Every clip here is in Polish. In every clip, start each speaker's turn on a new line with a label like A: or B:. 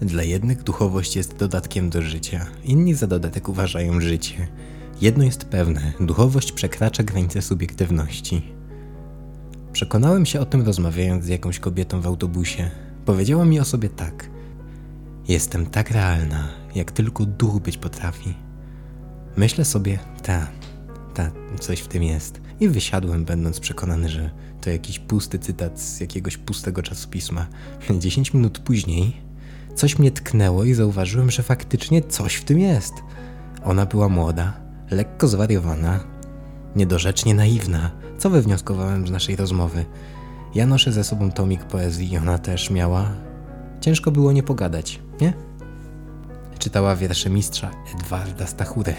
A: Dla jednych duchowość jest dodatkiem do życia, inni za dodatek uważają życie. Jedno jest pewne: duchowość przekracza granice subiektywności. Przekonałem się o tym rozmawiając z jakąś kobietą w autobusie. Powiedziała mi o sobie tak: Jestem tak realna, jak tylko duch być potrafi. Myślę sobie, ta, ta, coś w tym jest. I wysiadłem, będąc przekonany, że to jakiś pusty cytat z jakiegoś pustego czasopisma. Dziesięć minut później coś mnie tknęło i zauważyłem, że faktycznie coś w tym jest. Ona była młoda, lekko zwariowana, niedorzecznie naiwna, co wywnioskowałem z naszej rozmowy. Ja noszę ze sobą tomik poezji i ona też miała. Ciężko było nie pogadać, nie? Czytała wiersze mistrza Edwarda Stachury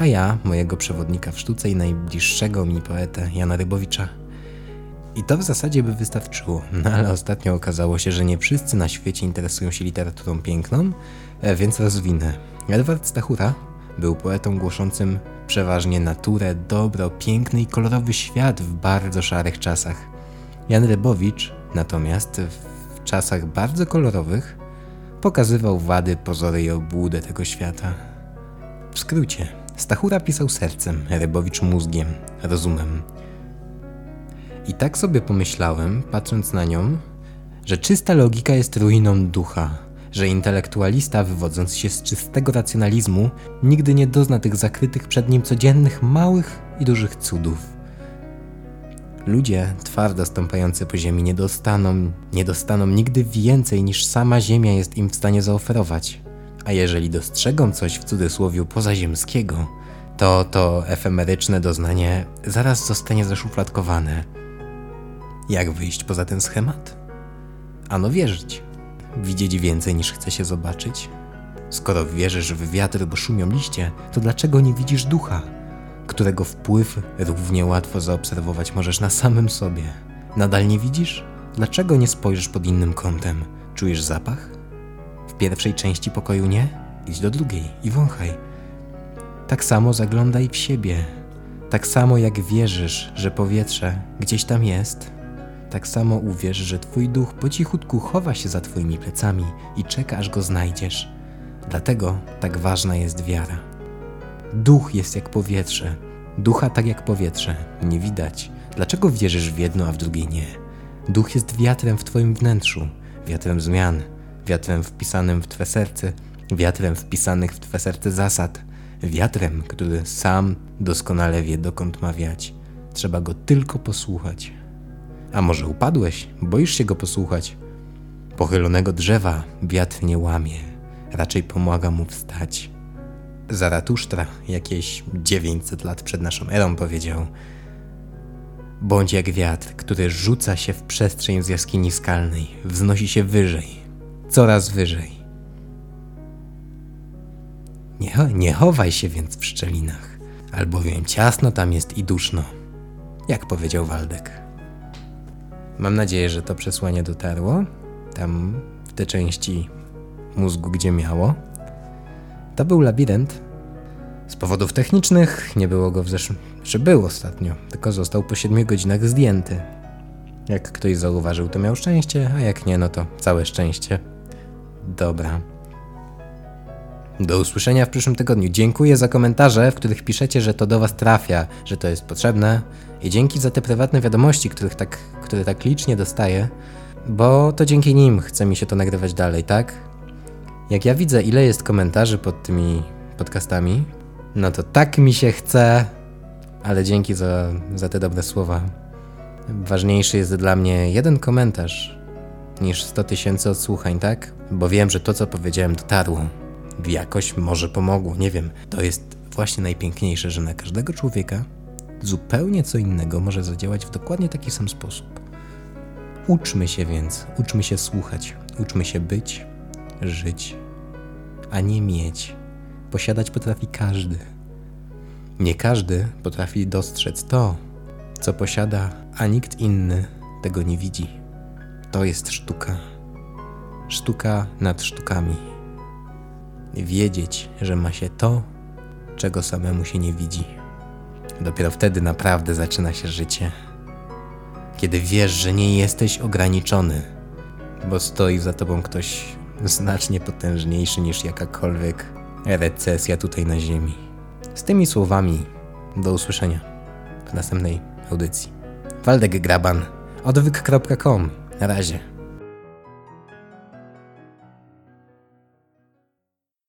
A: a ja mojego przewodnika w sztuce i najbliższego mi poetę Jana Rybowicza. I to w zasadzie by wystarczyło, no ale ostatnio okazało się, że nie wszyscy na świecie interesują się literaturą piękną, e, więc rozwinę. Edward Stachura był poetą głoszącym przeważnie naturę, dobro, piękny i kolorowy świat w bardzo szarych czasach. Jan Rybowicz natomiast w czasach bardzo kolorowych pokazywał wady, pozory i obłudę tego świata. W skrócie, Stachura pisał sercem, Rybowicz mózgiem, rozumem. I tak sobie pomyślałem, patrząc na nią, że czysta logika jest ruiną ducha, że intelektualista, wywodząc się z czystego racjonalizmu, nigdy nie dozna tych zakrytych przed nim codziennych małych i dużych cudów. Ludzie twardo stąpający po ziemi nie dostaną, nie dostaną nigdy więcej niż sama ziemia jest im w stanie zaoferować. A jeżeli dostrzegą coś w cudzysłowie pozaziemskiego, to to efemeryczne doznanie zaraz zostanie zaszufladkowane. Jak wyjść poza ten schemat? Ano wierzyć. Widzieć więcej niż chce się zobaczyć. Skoro wierzysz w wiatr, bo szumią liście, to dlaczego nie widzisz ducha, którego wpływ równie łatwo zaobserwować możesz na samym sobie? Nadal nie widzisz? Dlaczego nie spojrzysz pod innym kątem? Czujesz zapach? W pierwszej części pokoju nie? Idź do drugiej i wąchaj. Tak samo zaglądaj w siebie. Tak samo jak wierzysz, że powietrze gdzieś tam jest, tak samo uwierz, że twój duch po cichutku chowa się za twoimi plecami i czeka, aż go znajdziesz. Dlatego tak ważna jest wiara. Duch jest jak powietrze, ducha tak jak powietrze, nie widać. Dlaczego wierzysz w jedno, a w drugie nie? Duch jest wiatrem w twoim wnętrzu, wiatrem zmian, wiatrem wpisanym w twe serce, wiatrem wpisanych w twe serce zasad, wiatrem, który sam doskonale wie, dokąd ma wiać. Trzeba go tylko posłuchać. A może upadłeś, boisz się go posłuchać? Pochylonego drzewa wiatr nie łamie, raczej pomaga mu wstać. Zaratusztra jakieś 900 lat przed naszą erą powiedział: Bądź jak wiatr, który rzuca się w przestrzeń z jaskini skalnej, wznosi się wyżej, coraz wyżej. Nie, nie chowaj się więc w szczelinach, albowiem ciasno tam jest i duszno, jak powiedział Waldek. Mam nadzieję, że to przesłanie dotarło tam w te części mózgu, gdzie miało. To był labirynt. Z powodów technicznych nie było go w zeszłym, czy był ostatnio, tylko został po 7 godzinach zdjęty. Jak ktoś zauważył, to miał szczęście, a jak nie, no to całe szczęście. Dobra. Do usłyszenia w przyszłym tygodniu. Dziękuję za komentarze, w których piszecie, że to do Was trafia, że to jest potrzebne. I dzięki za te prywatne wiadomości, których tak, które tak licznie dostaję, bo to dzięki nim chce mi się to nagrywać dalej, tak? Jak ja widzę, ile jest komentarzy pod tymi podcastami, no to tak mi się chce, ale dzięki za, za te dobre słowa. Ważniejszy jest dla mnie jeden komentarz niż 100 tysięcy odsłuchań, tak? Bo wiem, że to, co powiedziałem, dotarło jakoś może pomogło. Nie wiem, to jest właśnie najpiękniejsze, że na każdego człowieka zupełnie co innego może zadziałać w dokładnie taki sam sposób. Uczmy się więc, uczmy się słuchać, uczmy się być, żyć, a nie mieć. Posiadać potrafi każdy. Nie każdy potrafi dostrzec to, co posiada, a nikt inny tego nie widzi. To jest sztuka. Sztuka nad sztukami wiedzieć, że ma się to, czego samemu się nie widzi. Dopiero wtedy naprawdę zaczyna się życie. Kiedy wiesz, że nie jesteś ograniczony, bo stoi za tobą ktoś znacznie potężniejszy niż jakakolwiek recesja tutaj na Ziemi. Z tymi słowami do usłyszenia w następnej audycji. Waldek Graban, odwyk.com. Na razie.